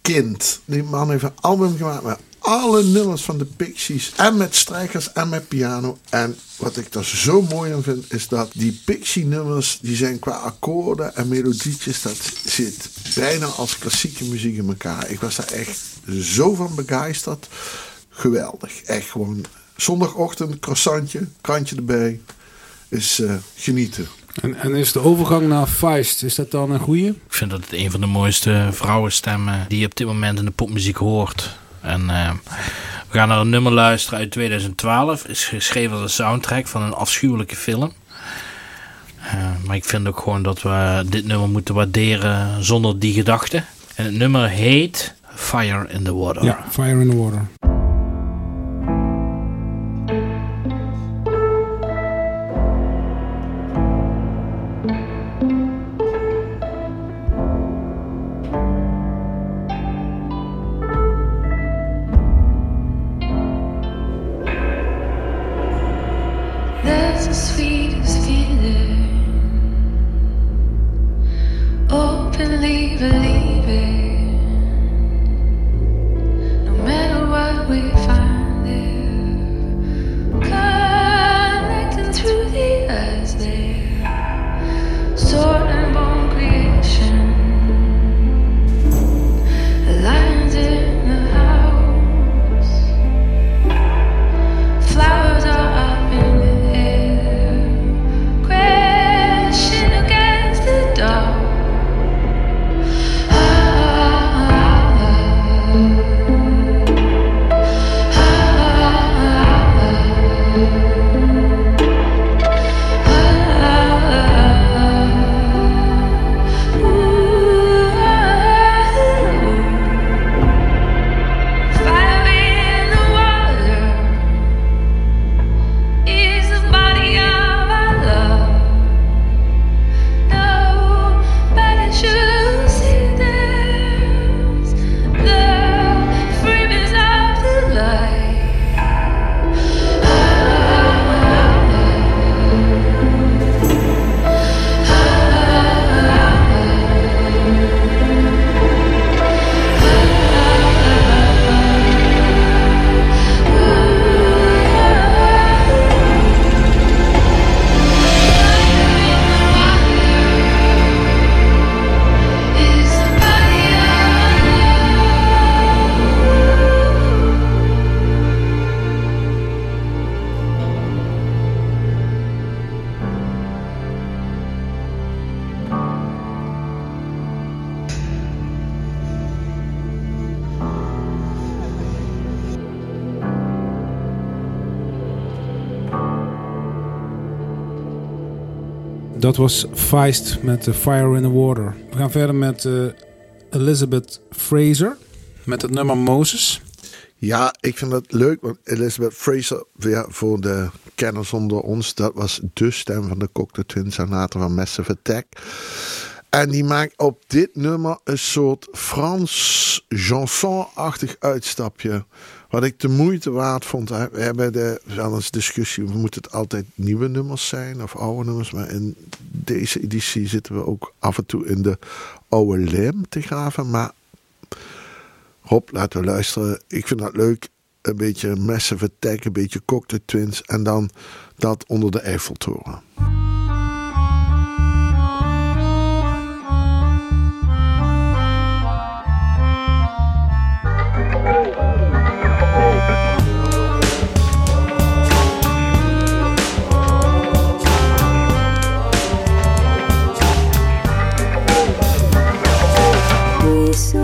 Kind. Die man heeft een album gemaakt met alle nummers van de Pixies. En met strijkers en met piano. En wat ik daar zo mooi aan vind, is dat die Pixie-nummers, die zijn qua akkoorden en melodietjes, dat zit bijna als klassieke muziek in elkaar. Ik was daar echt zo van begeisterd. Geweldig. Echt gewoon zondagochtend, croissantje, krantje erbij. Is uh, genieten. En, en is de overgang naar Feist, is dat dan een goede? Ik vind dat het een van de mooiste vrouwenstemmen die je op dit moment in de popmuziek hoort. En uh, we gaan naar een nummer luisteren uit 2012. Is geschreven als een soundtrack van een afschuwelijke film. Uh, maar ik vind ook gewoon dat we dit nummer moeten waarderen zonder die gedachte. En het nummer heet Fire in the Water. Ja, Fire in the Water. Dat was Feist met Fire in the Water. We gaan verder met uh, Elizabeth Fraser met het nummer Moses. Ja, ik vind dat leuk, want Elizabeth Fraser, ja, voor de kenners onder ons, dat was de stem van de Cocteau Twins en later van Massive Attack. En die maakt op dit nummer een soort Frans chanson-achtig uitstapje. Wat ik de moeite waard vond. We hebben de, eens discussie. Moeten het altijd nieuwe nummers zijn of oude nummers? Maar in deze editie zitten we ook af en toe in de oude lijm te graven. Maar hop, laten we luisteren. Ik vind dat leuk. Een beetje Massive Attack, een beetje Cocktail Twins. En dan dat onder de Eiffeltoren. so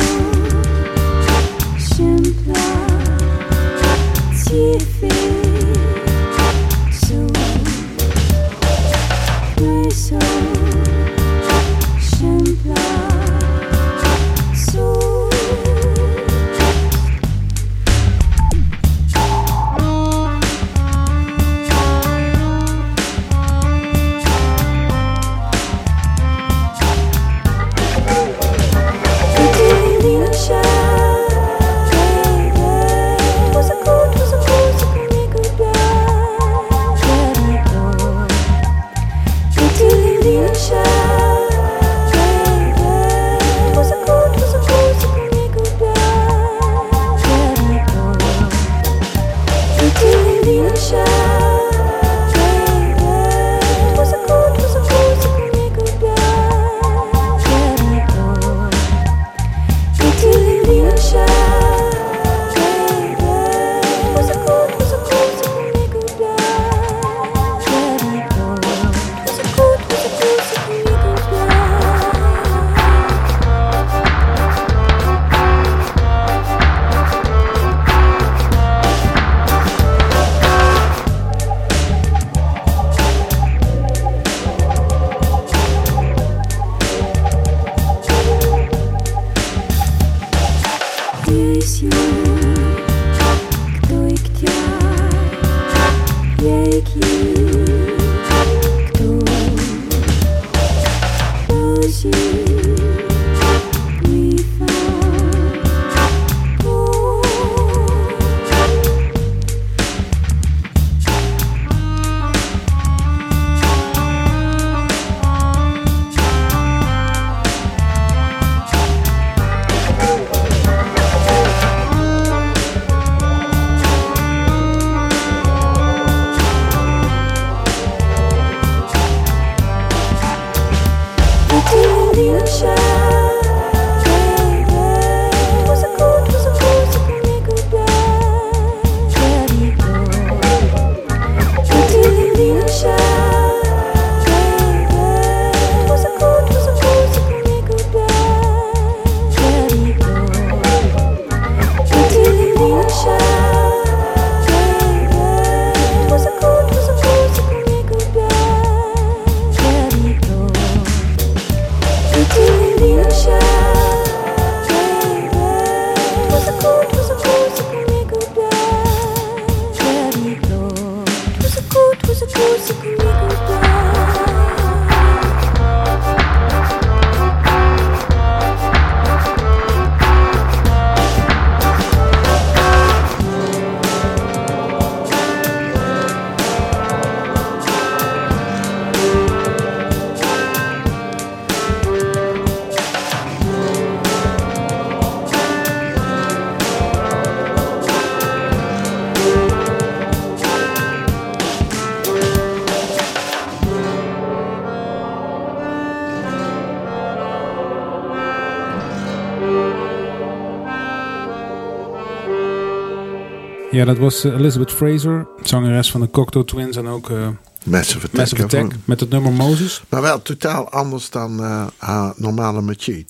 Ja, dat was eh, Elizabeth Fraser, zangeres van de Cocteau Twins en ook uh, Massive Attack. Massive Attack met het nummer Moses. Maar wel totaal anders dan uh, haar normale machine.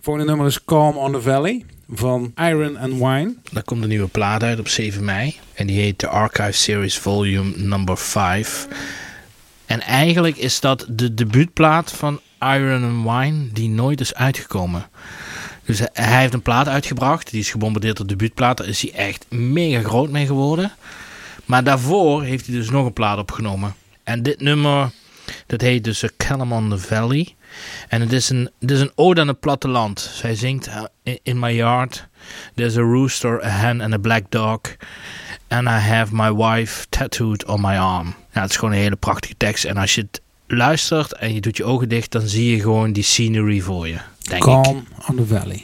Volgende nummer is Calm on the Valley van Iron and Wine. Daar komt een nieuwe plaat uit op 7 mei. En die heet The Archive Series Volume Number 5. En eigenlijk is dat de debuutplaat van Iron and Wine die nooit is uitgekomen. Dus hij heeft een plaat uitgebracht. Die is gebombardeerd op debuutplaat. Daar is hij echt mega groot mee geworden. Maar daarvoor heeft hij dus nog een plaat opgenomen. En dit nummer, dat heet dus A Callum on the Valley. En het is een, het is een ode aan het platteland. Zij zingt uh, In my yard, there's a rooster, a hen and a black dog. And I have my wife tattooed on my arm. Ja, het is gewoon een hele prachtige tekst. En als je het luistert en je doet je ogen dicht, dan zie je gewoon die scenery voor je. Denk Calm ik. on the Valley.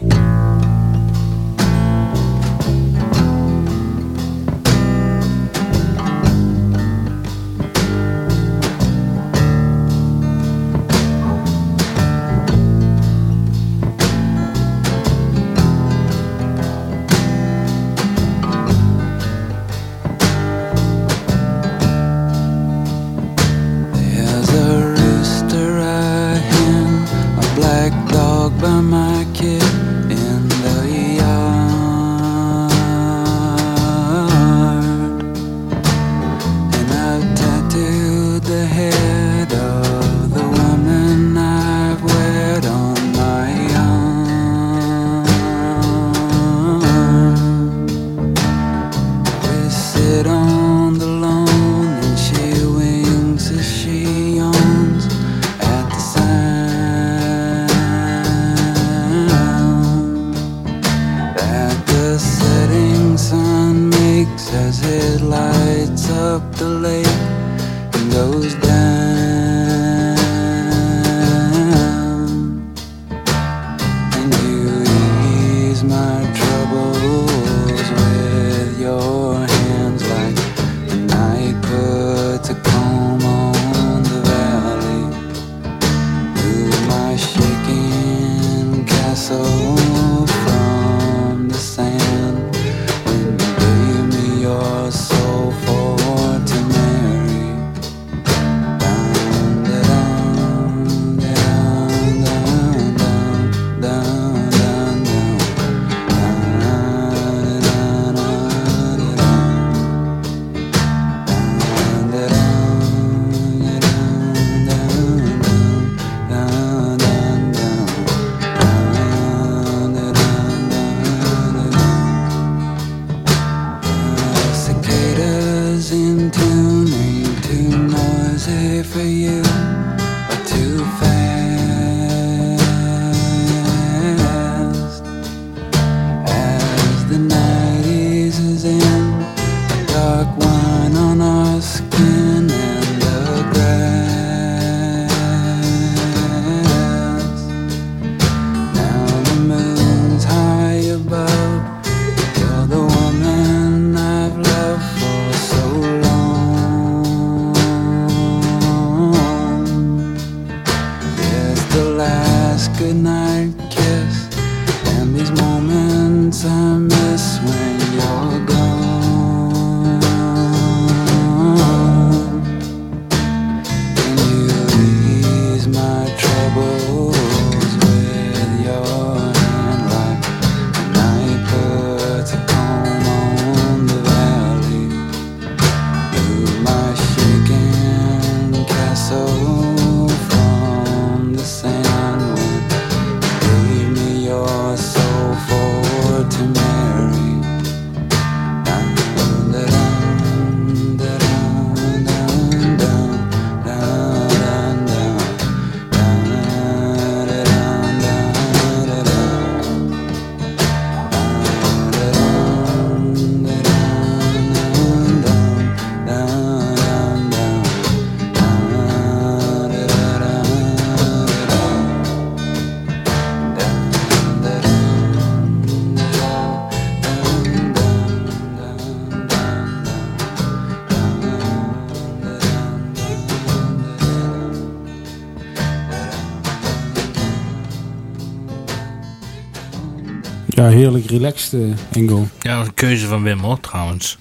Heerlijk relaxed, uh, Ingo. Ja, dat is een keuze van Wim hoor, trouwens.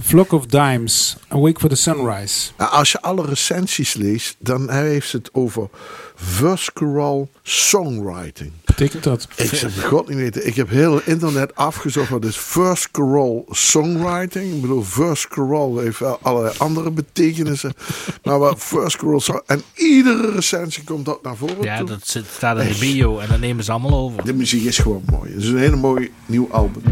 Flock of Dimes, Awake for the Sunrise. Als je alle recensies leest, dan heeft het over visceral songwriting. Betekent dat? Ik zeg, god niet weten. Ik heb heel het internet afgezocht wat is visceral songwriting. Ik bedoel, visceral heeft wel allerlei andere betekenissen. maar wat visceral song... En iedere recensie komt dat naar voren Ja, toe. dat zit, staat in de bio en dat nemen ze allemaal over. De muziek is gewoon mooi. Het is een hele mooi nieuw album.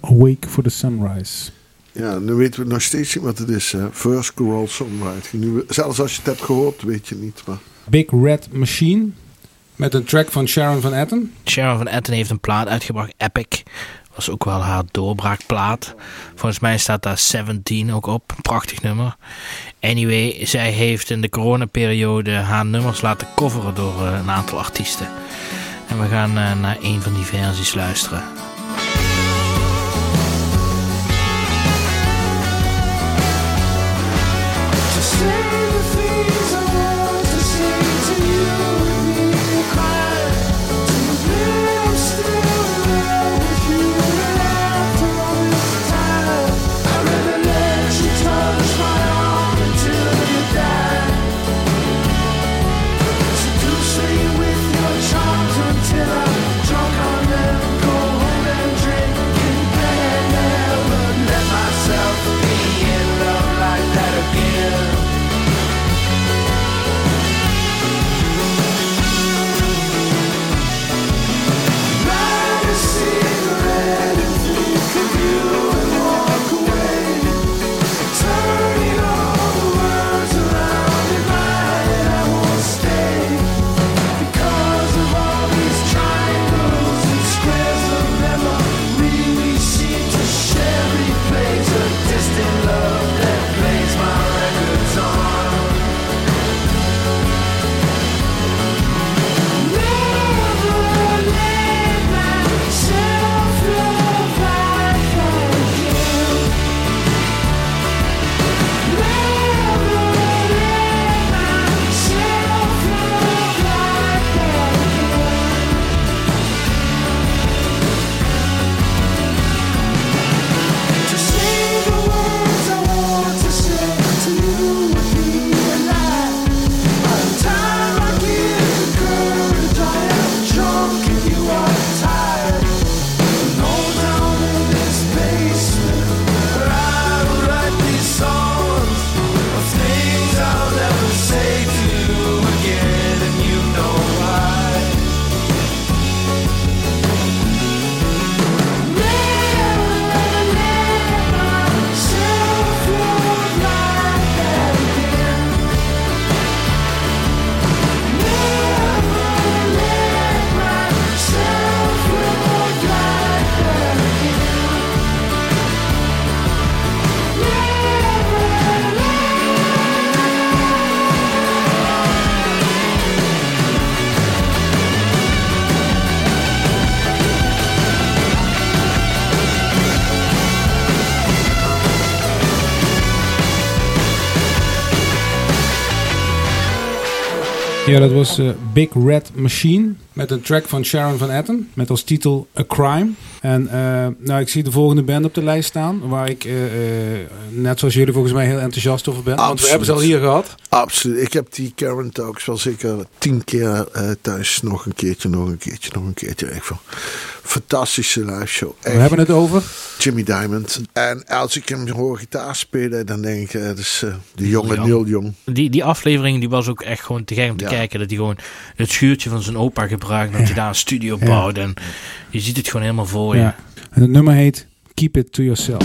Awake for the Sunrise. Ja, nu weten we nog steeds niet wat het is. Hè? First Girl Songwriting. Nu, zelfs als je het hebt gehoord, weet je niet. Maar Big Red Machine. Met een track van Sharon Van Etten. Sharon van Etten heeft een plaat uitgebracht, Epic. Was ook wel haar doorbraakplaat. Volgens mij staat daar 17 ook op. Prachtig nummer. Anyway, zij heeft in de coronaperiode haar nummers laten coveren door eh, een aantal artiesten. En we gaan eh, naar een van die versies luisteren. Ja, dat was eh, Big Red Machine met een track van Sharon Van Etten met als titel A Crime. En eh, nou, ik zie de volgende band op de lijst staan, waar ik eh, net zoals jullie volgens mij heel enthousiast over ben. Want we hebben ze al hier gehad. Absoluut. Ik heb die Karen Talks wel zeker tien keer eh, thuis. Nog een keertje, nog een keertje, nog een keertje. Echt van fantastische live show. We hebben het over. Jimmy Diamond. En als ik hem hoor gitaar spelen, dan denk ik, eh, dat is eh, de jonge Young. Neil Young. Die, die aflevering die was ook echt gewoon te gek om te Ja. kijken. Dat hij gewoon het schuurtje van zijn opa gebruikt. Dat hij daar een studio Ja. bouwt. En je ziet het gewoon helemaal voor je. Ja. En het nummer heet Keep It To Yourself.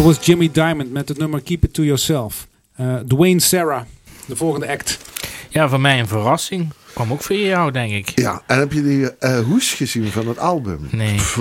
Dat was Jimmy Diamond met het nummer Keep It To Yourself. Eh, Dwayne Sarah, de volgende act. Ja, voor mij een verrassing. Kwam ook voor jou, denk ik. Ja, en heb je die eh, hoes gezien van het album? Nee. Pff,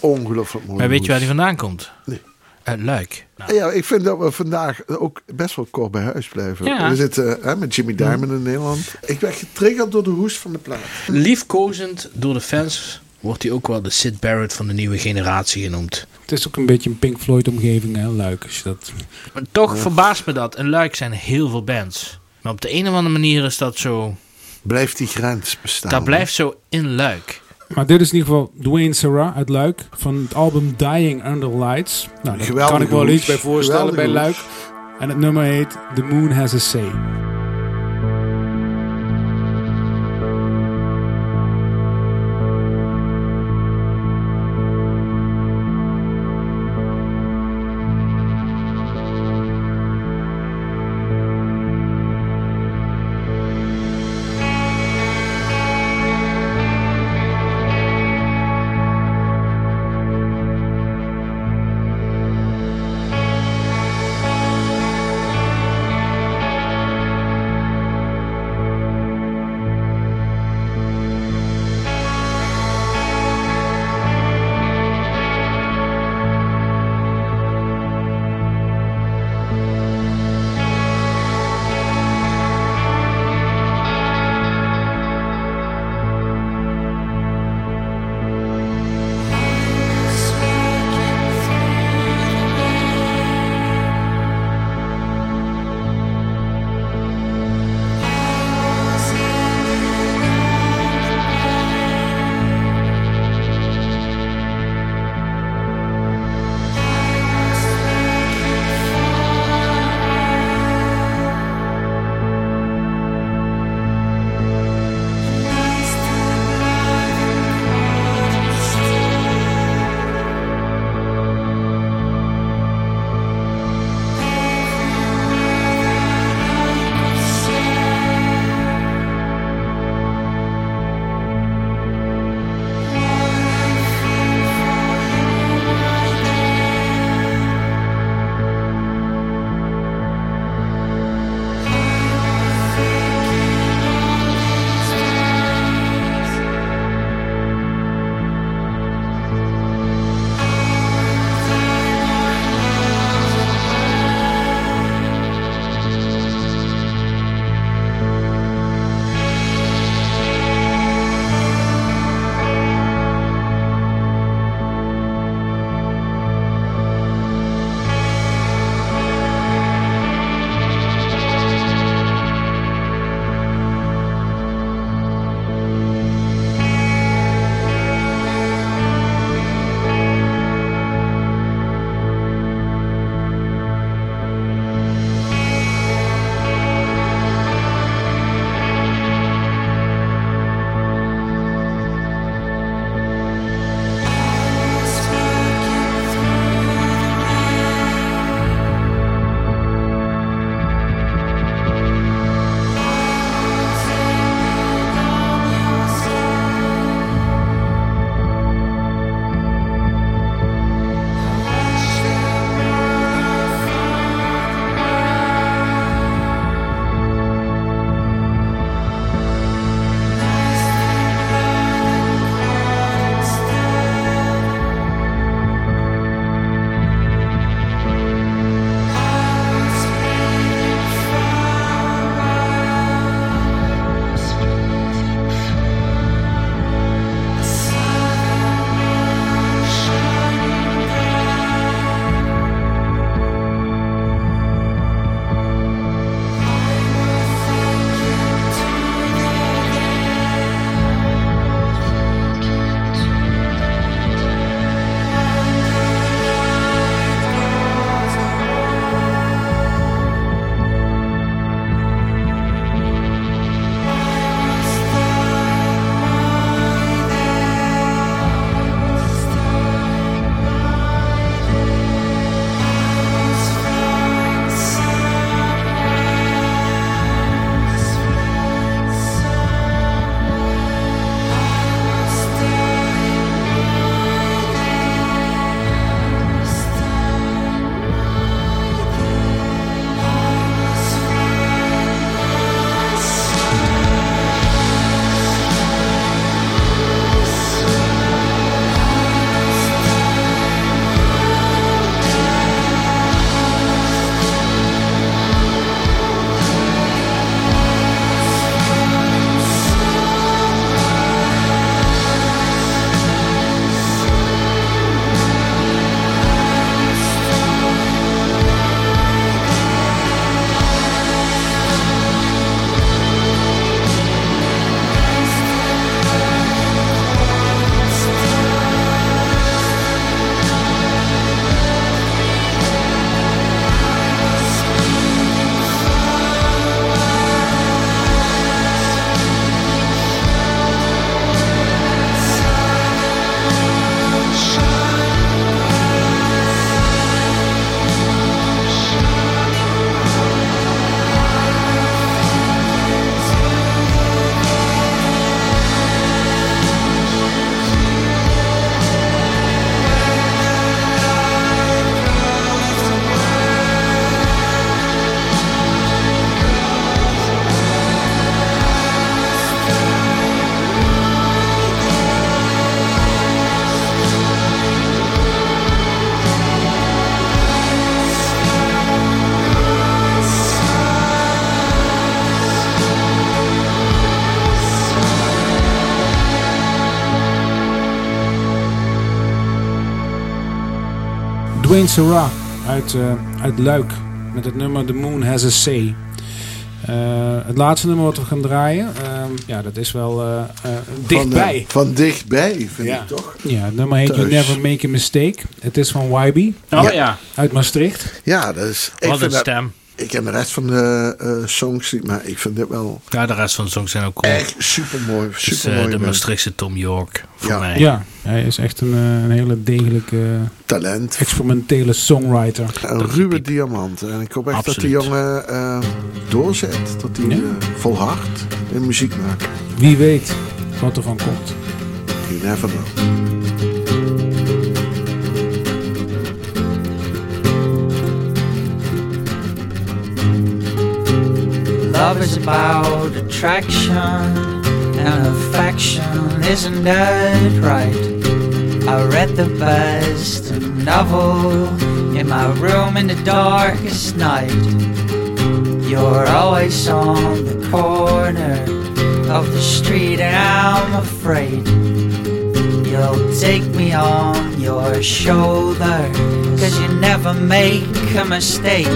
Ongelooflijk mooi. Maar weet je waar die vandaan komt? Nee. Uit Luik. Nou, Ja, ik vind dat we vandaag ook best wel kort bij huis blijven. Ja. We zitten hè, met Jimmy Diamond in Nederland. Ik werd getriggerd door de hoes van de plaat. liefkozend door de fans wordt hij ook wel de Sid Barrett van de nieuwe generatie genoemd. Het is ook een beetje een Pink Floyd omgeving, hè, Luik. Als je dat... Maar toch verbaast me dat. In Luik zijn heel veel bands. Maar op de een of andere manier is dat zo... Blijft die grens bestaan? Dat blijft zo in Luik. Maar dit is in ieder geval Dwayne Sarah uit Luik van het album Dying Under Lights. Nou, daar kan ik wel iets bij voorstellen bij Luik. En het nummer heet The Moon Has a Say. Dwayne Sarah uit, eh, uit Luik met het nummer The Moon Has a Say. Eh, het laatste nummer wat we gaan draaien, ehm, ja, dat is wel eh, eh, dichtbij. Van, van dichtbij, vind Ja. ik toch? Ja, het nummer heet You. Never Make a Mistake. Het is van YB Oh Ja. uit Maastricht. Ja, dat is... Wat een stem. Ik ken de rest van de eh, songs niet, maar ik vind dit wel Ja, de rest van de songs zijn ook cool. echt super mooi. Is Super eh, mooi de Maastrichtse Tom York voor Ja. mij. Ja, hij is echt een, eh, een hele degelijke eh, talent. experimentele songwriter. Een ruwe diamant. En ik hoop echt dat die jongen eh, doorzet. Dat hij Ja. eh, volhardt in muziek maken. Wie weet wat er van komt. You never know. Love is about attraction and affection, isn't that right? I read the best novel in my room in the darkest night. You're always on the corner of the street, and I'm afraid you'll take me on your shoulder. Cause you never make a mistake.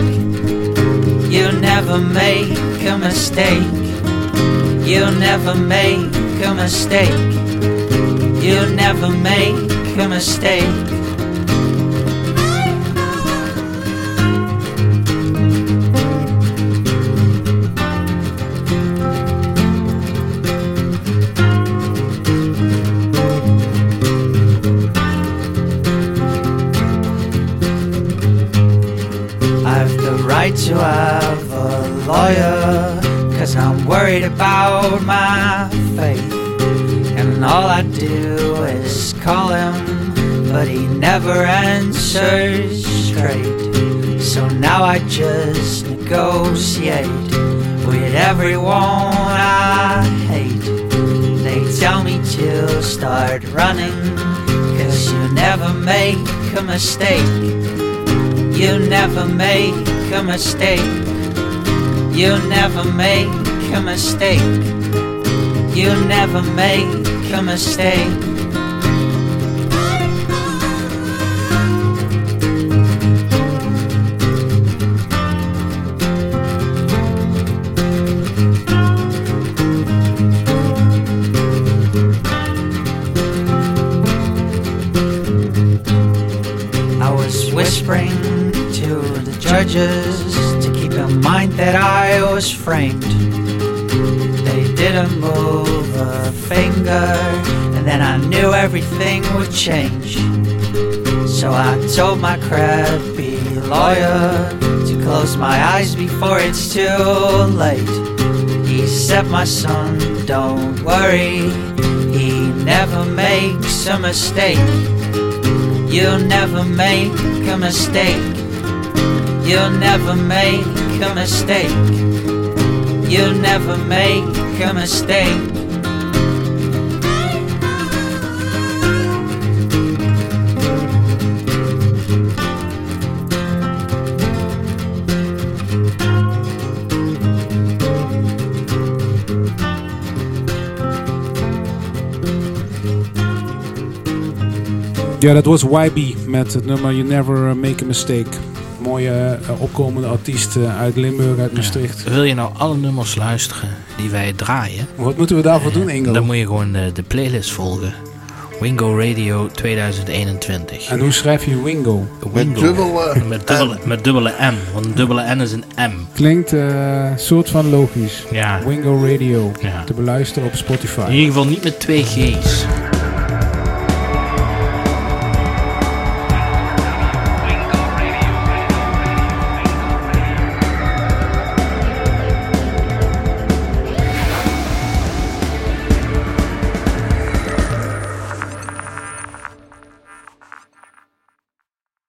You never make a mistake. You never make a mistake. You'll never make a mistake. To have a lawyer, cause I'm worried about my faith. And all I do is call him, but he never answers straight. So now I just negotiate with everyone I hate. They tell me to start running, cause you never make a mistake. You never make a mistake. You never make a mistake. You never make a mistake. Was framed. They didn't move a finger, and then I knew everything would change. So I told my crappy lawyer to close my eyes before it's too late. He said, My son, don't worry, he never makes a mistake. You'll never make a mistake. You'll never make a mistake. You'll never make a mistake. Ja, dat was YB met het nummer You Never uh, Make a Mistake. Mooie eh, opkomende artiest eh, uit Limburg, uit Maastricht. Wil je nou alle nummers luisteren die wij draaien? Wat moeten we daarvoor doen, Ingo? Dan moet je gewoon de, de playlist volgen. Wingo Radio 2021. En hoe schrijf je Wingo? Wingo. dubbele met, dubbele, met dubbele M. Want een dubbele N is een M. Klinkt eh soort van logisch. Ja. Wingo Radio. Ja. Te beluisteren op In Spotify. ieder geval niet met twee G's.